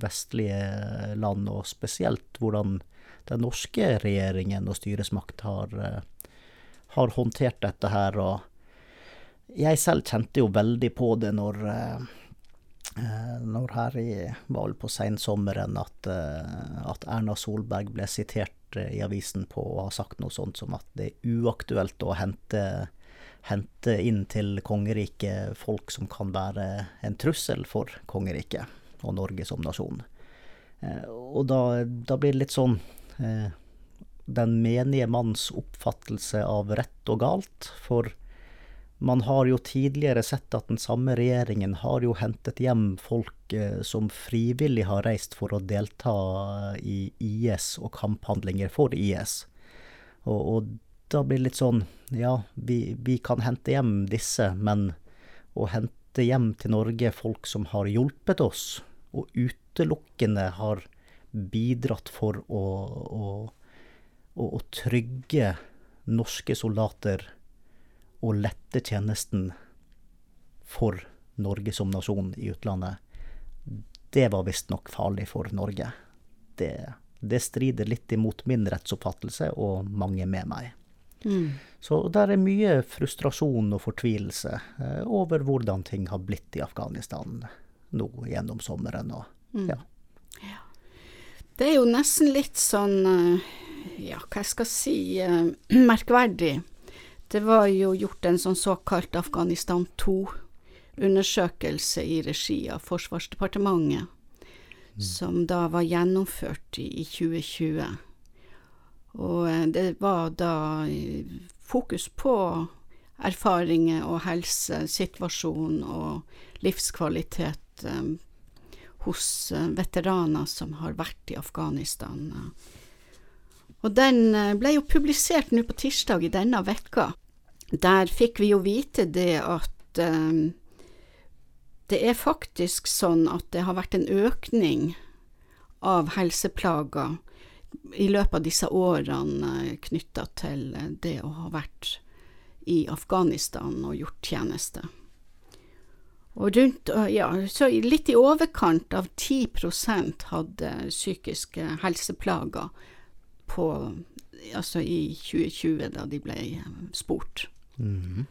vestlige land, og spesielt hvordan den norske regjeringen og styresmakt har, eh, har håndtert dette her. og jeg selv kjente jo veldig på det når eh, eh, når her i, vel på sensommeren at, eh, at Erna Solberg ble sitert i avisen på å ha sagt noe sånt som at det er uaktuelt å hente, hente inn til kongeriket folk som kan være en trussel for kongeriket og Norge som nasjon. Og da, da blir det litt sånn den menige manns oppfattelse av rett og galt. For man har jo tidligere sett at den samme regjeringen har jo hentet hjem folk eh, som frivillig har reist for å delta i IS og kamphandlinger for IS. Og, og da blir det litt sånn Ja, vi, vi kan hente hjem disse, men å hente hjem til Norge folk som har hjulpet oss, og utelukkende har bidratt for å, å, å, å trygge norske soldater og lette tjenesten for Norge som nasjon i utlandet, det var visstnok farlig for Norge. Det, det, strider litt imot min rettsoppfattelse og mange med meg. Mm. Så der er mye frustrasjon og fortvilelse eh, over hvordan ting har blitt i Afghanistan nå gjennom sommeren. Og, mm. ja. ja. Det er jo nesten litt sånn, eh, ja, hva jeg skal si, eh, merkverdig. Det var jo gjort en sånn såkalt Afghanistan 2-undersøkelse i regi av Forsvarsdepartementet, mm. som da var gjennomført i, i 2020. Og eh, det var da fokus på erfaringer og helsesituasjon og livskvalitet um, hos uh, veteraner som har vært i Afghanistan. Og den ble jo publisert nå på tirsdag i denne vekka. Der fikk vi jo vite det at um, det er faktisk sånn at det har vært en økning av helseplager i løpet av disse årene knytta til det å ha vært i Afghanistan og gjort tjeneste. Og rundt, ja, så litt i overkant av 10% hadde psykiske helseplager på, altså i 2020, da de ble spurt. Mm -hmm.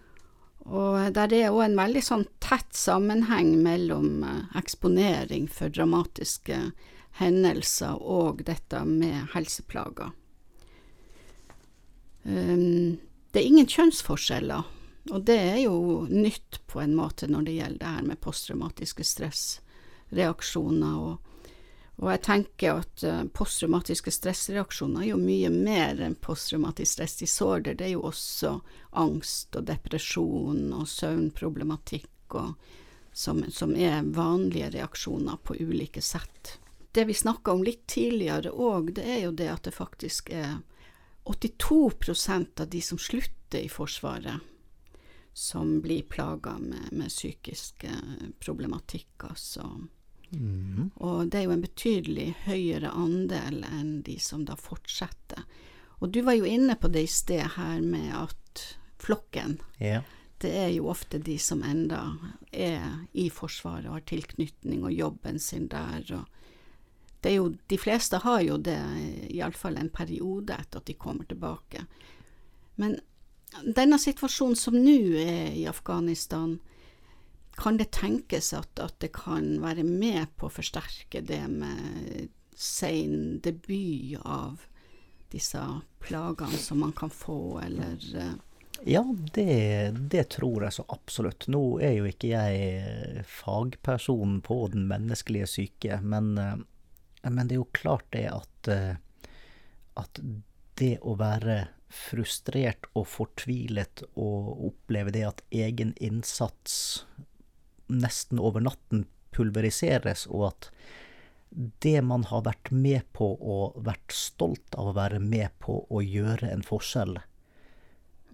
Og der er òg en veldig sånn tett sammenheng mellom eh, eksponering for dramatiske hendelser og dette med helseplager. Um, det er ingen kjønnsforskjeller, og det er jo nytt på en måte når det gjelder det her med posttraumatiske stressreaksjoner. Og, og jeg tenker at uh, posttraumatiske stressreaksjoner er jo mye mer enn posttraumatisk stressdisorder. Det er jo også angst og depresjon og søvnproblematikk og, som, som er vanlige reaksjoner på ulike sett. Det vi snakka om litt tidligere òg, det er jo det at det faktisk er 82% av de som slutter i Forsvaret, som blir plaga med, med psykisk eh, problematikk, altså. Mm. Og det er jo en betydelig høyere andel enn de som da fortsetter. Og du var jo inne på det i sted her med at flokken yeah. Det er jo ofte de som enda er i Forsvaret og har tilknytning og jobben sin der. og det er jo, de fleste har jo det, iallfall en periode etter at de kommer tilbake. Men denne situasjonen som nå er i Afghanistan, kan det tenkes at, at, det kan være med på å forsterke det med sein debut av disse plagene som man kan få, eller eh? Ja, det, det, tror jeg så absolutt. Nå er jo ikke jeg fagperson på den menneskelige syke, men eh, men det er jo klart det at, eh, at det å være frustrert og fortvilet og oppleve det at egen innsats nesten over natten pulveriseres, og at det man har vært med på og vært stolt av å være med på å gjøre en forskjell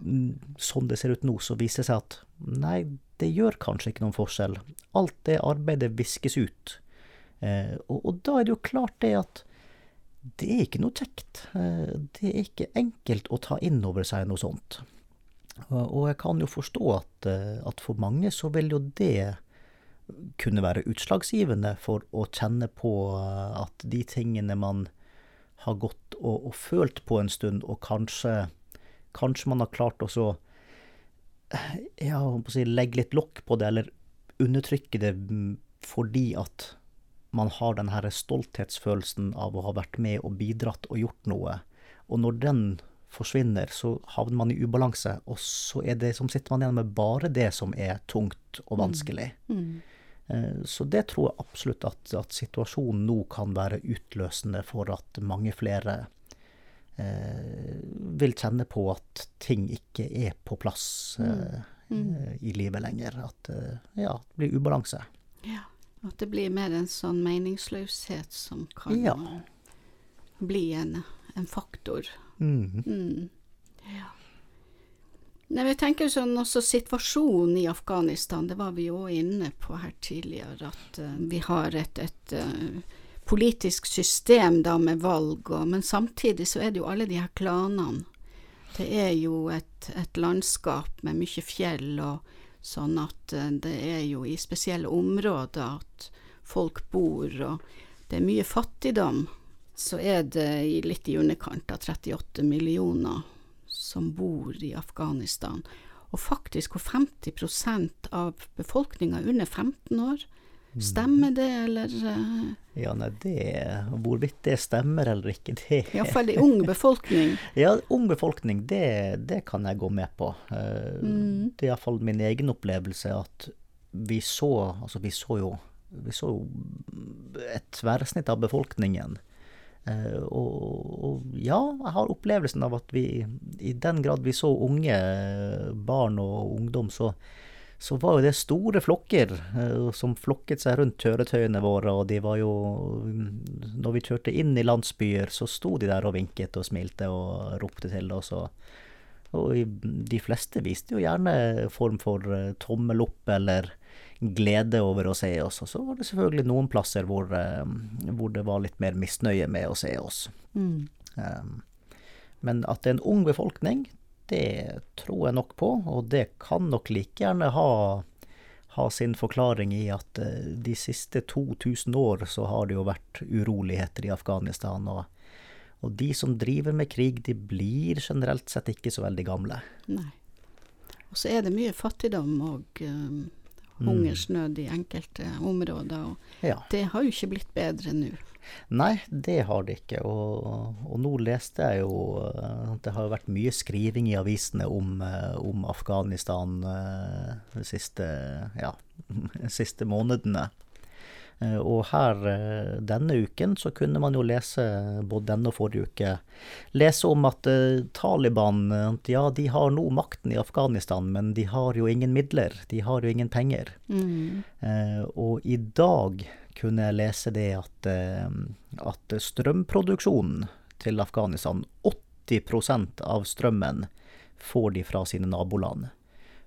Sånn det ser ut nå, så viser det seg at nei, det gjør kanskje ikke noen forskjell. Alt det arbeidet viskes ut. Eh, og, og, da er det jo klart det at det er ikke noe kjekt. Eh, det er ikke enkelt å ta inn over seg noe sånt. Og, jeg kan jo forstå at, eh, at, for mange så vil jo det kunne være utslagsgivende for å kjenne på at de tingene man har gått og, og følt på en stund, og kanskje, kanskje man har klart å så ja, si, legge litt lokk på det, eller undertrykke det fordi at man har den her stolthetsfølelsen av å ha vært med og bidratt og gjort noe. Og når den forsvinner, så havner man i ubalanse, og så er det som sitter man igjen med bare det som er tungt og vanskelig. Mm. Mm. Så det tror jeg absolutt at, at situasjonen nå kan være utløsende for at mange flere eh, vil kjenne på at ting ikke er på plass eh, mm. i livet lenger. At eh, ja, det blir ubalanse. Ja. At det blir mer en sånn meningsløshet som kan Ja. bli en, en faktor. Mhm. Mm. Ja. Jeg tenker sånn også situasjonen i Afghanistan, det var vi jo inne på her tidligere, at uh, vi har et, et uh, politisk system da med valg, og, men samtidig så er det jo alle de her klanene. Det er jo et, et landskap med mye fjell, og sånn at eh, det er jo i spesielle områder at folk bor, og det er mye fattigdom. Så er det litt i underkant av 38 millioner som bor i Afghanistan. Og faktisk hvor 50 av befolkninga er under 15 år. Stemmer det, eller uh, Ja, nei, det Hvorvidt det stemmer eller ikke, det Iallfall i ung befolkning. Ja, ung befolkning, det, det kan jeg gå med på. Eh, Mm. Det er iallfall min egen opplevelse at vi så Altså, vi så jo vi så jo et tverrsnitt av befolkningen. Eh, og, og ja, jeg har opplevelsen av at vi i den grad vi så unge barn og ungdom, så, så var jo det store flokker eh, som flokket seg rundt kjøretøyene våre, og de var jo Når vi kjørte inn i landsbyer, så sto de der og vinket og smilte og ropte til oss. Og, og de fleste viste jo gjerne form for eh, tommel opp eller glede over å se oss. Og så var det selvfølgelig noen plasser hvor, eh, hvor det var litt mer misnøye med å se oss. Mm. Um, Men at det er en ung befolkning, det tror jeg nok på, og det kan nok like gjerne ha, ha sin forklaring i at eh, de siste 2000 år så har det jo vært uroligheter i Afghanistan, og, og de som driver med krig, de blir generelt sett ikke så veldig gamle. Nei. Og så er det mye fattigdom og um, hungersnød i enkelte områder, og Ja. det har jo ikke blitt bedre nå. Nei, det har det ikke. Og, og nå leste jeg jo eh, at det har vært mye skriving i avisene om, eh, om Afghanistan eh, de siste, ja, de siste månedene. Eh, Og her eh, denne uken så kunne man jo lese, både denne og forrige uke, lese om at eh, Taliban ja, de har nå makten i Afghanistan, men de har jo ingen midler. De har jo ingen penger. Mm. Og i dag kunne jeg lese det at, at strømproduksjonen til Afghanistan, 80% av strømmen, får de fra sine naboland.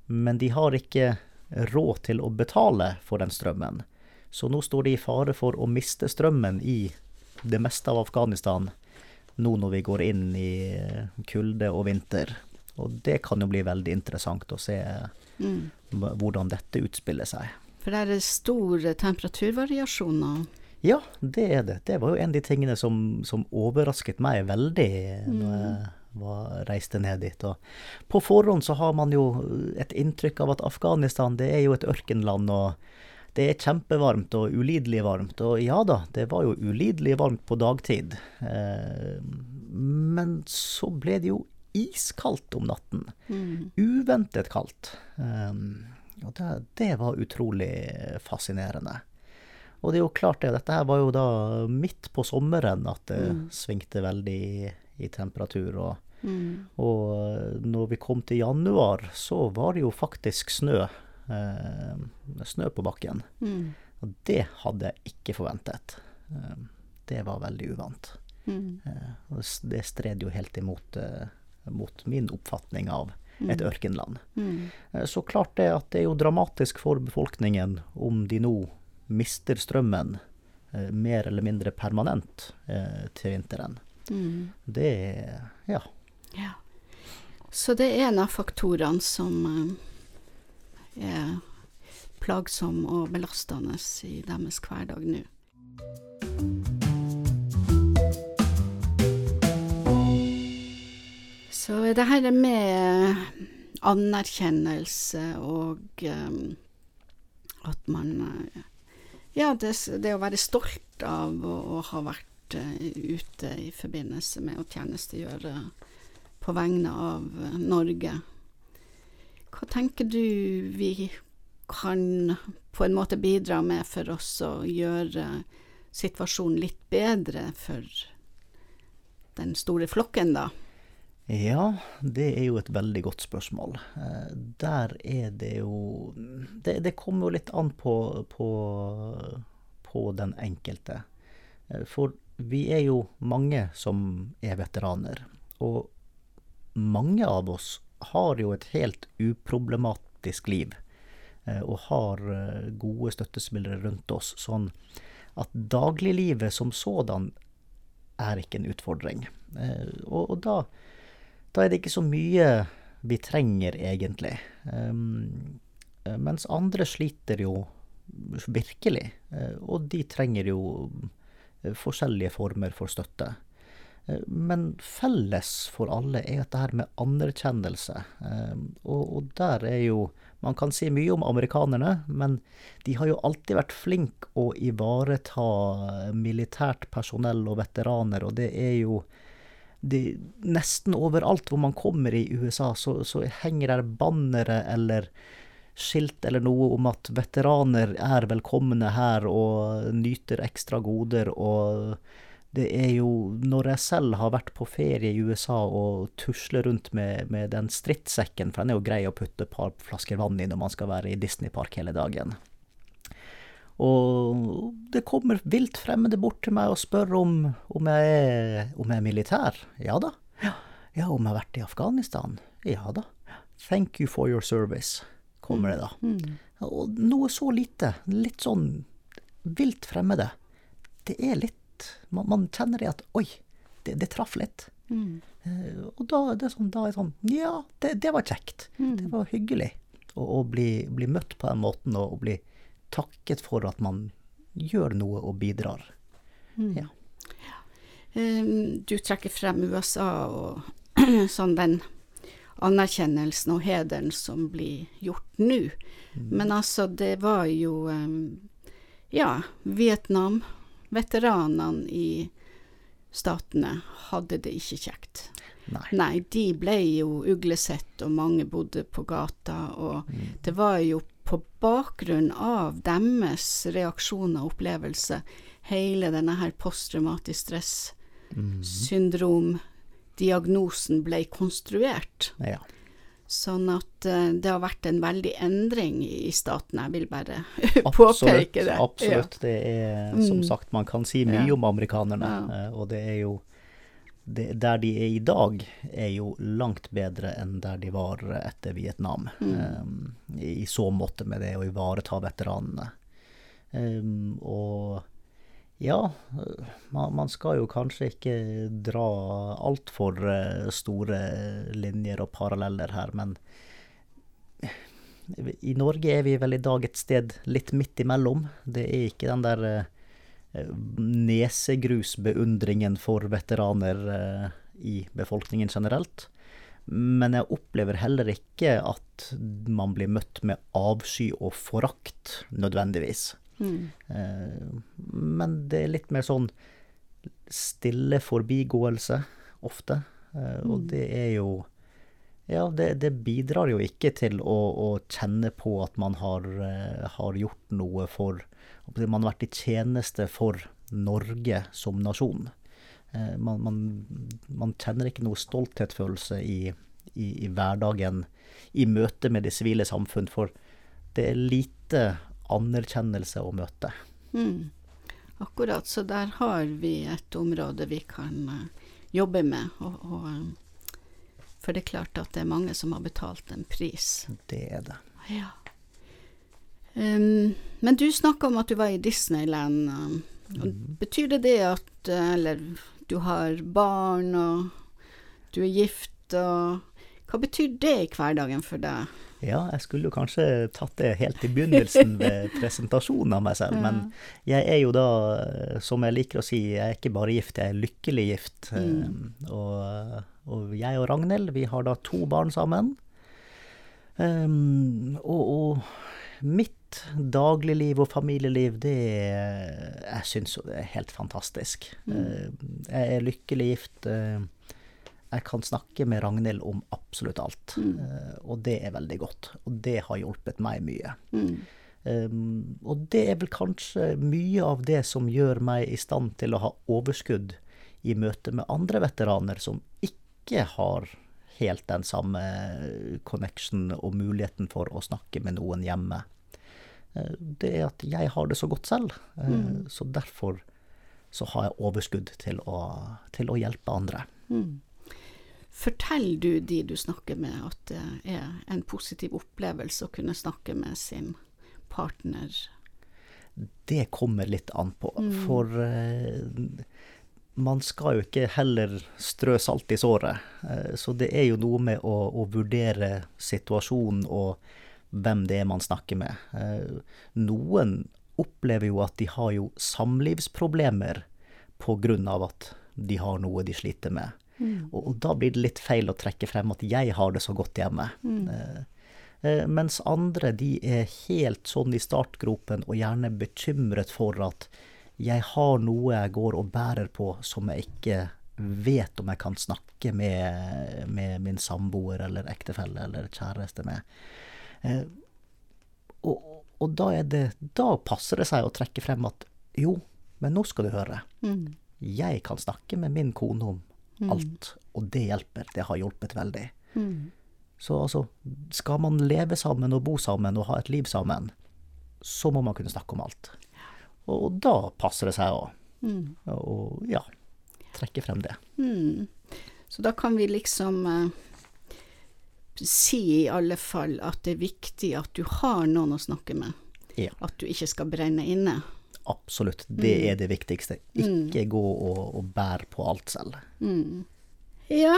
Men de har ikke råd til å betale for den strømmen. Så nå står de i fare for å miste strømmen i det meste av Afghanistan nå når vi går inn i eh, kulde og vinter. Og det kan jo bli veldig interessant å se Mm. hvordan dette utspiller seg. For der er store temperaturvariasjoner. Ja, det er det. Det var jo en av de tingene som, som overrasket meg veldig når jeg var, reiste ned dit. Og på forhånd så har man jo et inntrykk av at Afghanistan det er jo et ørkenland, og det er kjempevarmt og ulidelig varmt. Og ja da, det var jo ulidelig varmt på dagtid. Eh, men så ble det jo iskaldt om natten. Mm. Uventet kaldt. Um, og det, det var utrolig fascinerende. Og det er jo klart det, dette her var jo da midt på sommeren at det Mm. svingte veldig i, i temperatur. Og, Mm. og når vi kom til januar, så var det jo faktisk snø. Eh, snø på bakken. Mm. Og det hadde jeg ikke forventet. Eh, det var veldig uvant. Mm. Eh, og det stred jo helt imot mot min oppfatning av et ørkenland. Mm. Eh, Så klart det at det er jo dramatisk for befolkningen om de nå mister strømmen eh, mer eller mindre permanent eh, til vinteren. Mm. Det ja. Ja. Så det er en av faktorene som er plagsom og belastende i deres hverdag nå. Så det her med anerkjennelse og um, at man eh, Ja, det, det å være stolt av å, å ha vært uh, ute i forbindelse med å tjenestegjøre på vegne av eh, Norge. Hva tenker du vi kan på en måte bidra med for oss å gjøre situasjonen litt bedre for den store flokken, da? Ja, det er jo et veldig godt spørsmål. Eh, der er det jo Det, det kommer jo litt an på, på, på, den enkelte. Eh, for vi er jo mange som er veteraner. Og mange av oss har jo et helt uproblematisk liv. Eh, og har gode støttespillere rundt oss. Sånn at dagliglivet som sådan er ikke en utfordring. Og, og da da er det ikke så mye vi trenger, egentlig. Mens andre sliter jo virkelig, og de trenger jo forskjellige former for støtte. Uh, men felles for alle er at det her med anerkjennelse, um, og, og, der er jo Man kan si mye om amerikanerne, men de har jo alltid vært flinke å ivareta militært personell og veteraner, og det er jo de, nesten overalt hvor man kommer i USA, så, så henger der bannere eller skilt eller noe om at veteraner er velkomne her og nyter ekstra goder. Og det er jo Når jeg selv har vært på ferie i USA og tusler rundt med, med den strittsekken, for den er jo grei å putte et par flasker vann i når man skal være i Disneypark hele dagen. Og det kommer vilt fremmede bort til meg og spør om, om, jeg, er, om jeg er militær. Ja da. Ja. ja, om jeg har vært i Afghanistan. Ja da. Thank you for your service, kommer det da. Mm. mm. Og noe så lite, litt sånn vilt fremmede, det er litt Man, man kjenner det at oi, det, det traff litt. Mm. Uh, og da, det sånn, da er det sånn Ja, det, det var kjekt. Mm. Det var hyggelig å, å bli, bli, møtt på den måten og, bli takket for at man gjør noe og bidrar. Mm. Ja. Um, du trekker frem USA og sånn den anerkjennelsen og hederen som blir gjort nå. Mm. Men altså, det var jo um, Ja, Vietnam, veteranene i statene hadde det ikke kjekt. Nei. Nei. de ble jo uglesett, og mange bodde på gata, og mm. det var jo på bakgrunn av deres reaksjoner og opplevelse, hele denne her posttraumatisk stress-syndrom-diagnosen ble konstruert. Ja. Sånn at uh, det har vært en veldig endring i staten. Jeg vil bare påpeke det. Absolutt. Ja. Det er som mm. sagt, man kan si mye ja. om amerikanerne, ja. uh, og det er jo det, der de er i dag, er jo langt bedre enn der de var etter Vietnam. Mm. Um, I så måte med det å ivareta veteranene. Um, og ja, man, man, skal jo kanskje ikke dra altfor uh, store linjer og paralleller her, men i Norge er vi vel i dag et sted litt midt imellom. Det er ikke den der uh, nesegrusbeundringen for veteraner eh, i befolkningen generelt. Men jeg opplever heller ikke at man blir møtt med avsky og forakt, nødvendigvis. Mm. Eh, men det er litt mer sånn stille forbigåelse, ofte. Eh, og mm. det er jo Ja, det, det bidrar jo ikke til å, å, kjenne på at man har, har gjort noe for man har vært i tjeneste for Norge som nasjon. Eh, man, man, man kjenner ikke noe stolthetsfølelse i, i, i, hverdagen i møte med det sivile samfunn, for det er lite anerkjennelse å møte. Mm. Akkurat, så der har vi et område vi kan uh, jobbe med. Og, og, um, for det er klart at det er mange som har betalt en pris. Det er det. Ja. Um, men du snakka om at du var i Disneyland. Um, mm. Betyr det det at Eller du har barn, og du er gift, og Hva betyr det i hverdagen for deg? Ja, jeg skulle jo kanskje tatt det helt i begynnelsen ved presentasjonen av meg selv, men jeg er jo da, som jeg liker å si, jeg er ikke bare gift, jeg er lykkelig gift. Mm. Um, og, og, jeg og Ragnhild, vi har da to barn sammen. Um, og, og mitt dagligliv og familieliv, det Jeg syns jo det er helt fantastisk. Mm. Eh, jeg er lykkelig gift. Eh, jeg kan snakke med Ragnhild om absolutt alt. Mm. Uh, og det er veldig godt. Og det har hjulpet meg mye. Mm. Um, og det er vel kanskje mye av det som gjør meg i stand til å ha overskudd i møte med andre veteraner som ikke har helt den samme connection og muligheten for å snakke med noen hjemme. Uh, det er at jeg har det så godt selv, uh, mm. så derfor så har jeg overskudd til å, til å hjelpe andre. Mm. Forteller du de du snakker med at det er en positiv opplevelse å kunne snakke med sin partner? Det kommer litt an på, mm. for uh, man skal jo ikke heller strø salt i såret. Uh, så det er jo noe med å, å, vurdere situasjonen og hvem det er man snakker med. Uh, noen opplever jo at de har jo samlivsproblemer av at de har noe de sliter med. Mm. Og, og, da blir det litt feil å trekke frem at jeg har det så godt hjemme. Mm. Eh, eh, mens andre de er helt sånn i startgropen og gjerne bekymret for at jeg har noe jeg går og bærer på som jeg ikke vet om jeg kan snakke med, med min samboer eller ektefelle eller kjæreste med. Eh, og, og da, det, da, passer det seg å trekke frem at jo, men nå skal du høre. Mm. Jeg kan snakke med min kone om. Alt. Og det hjelper. Det har hjulpet veldig. Mm. Så altså, skal man leve sammen og bo sammen og ha et liv sammen, så må man kunne snakke om alt. Og da passer det seg å mm. og, ja, trekke frem det. Mm. Så da kan vi liksom uh, si i alle fall at det er viktig at du har noen å snakke med. Ja. At du ikke skal brenne inne. Absolutt. Det mm. er det viktigste. Ikke mm. gå og, og bære på alt selv. Mm. Ja,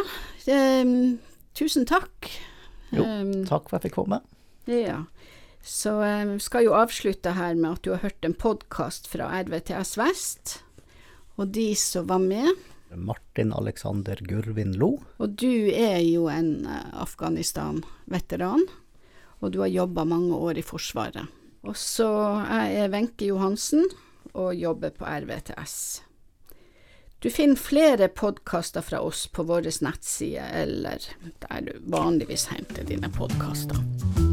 um, tusen takk. Jo, um, takk for at jeg fikk komme. Ja. Så um, skal jo avslutte her med at du har hørt en podkast fra RVTS Vest. Og de som var med Martin Alexander Gurvin Lo. Og du er jo en uh, Afghanistan-veteran, og du har jobba mange år i Forsvaret. Og så jeg er Wenche Johansen og jobber på RVTS. Du finner flere podkaster fra oss på vår nettside eller der du vanligvis henter dine podkaster.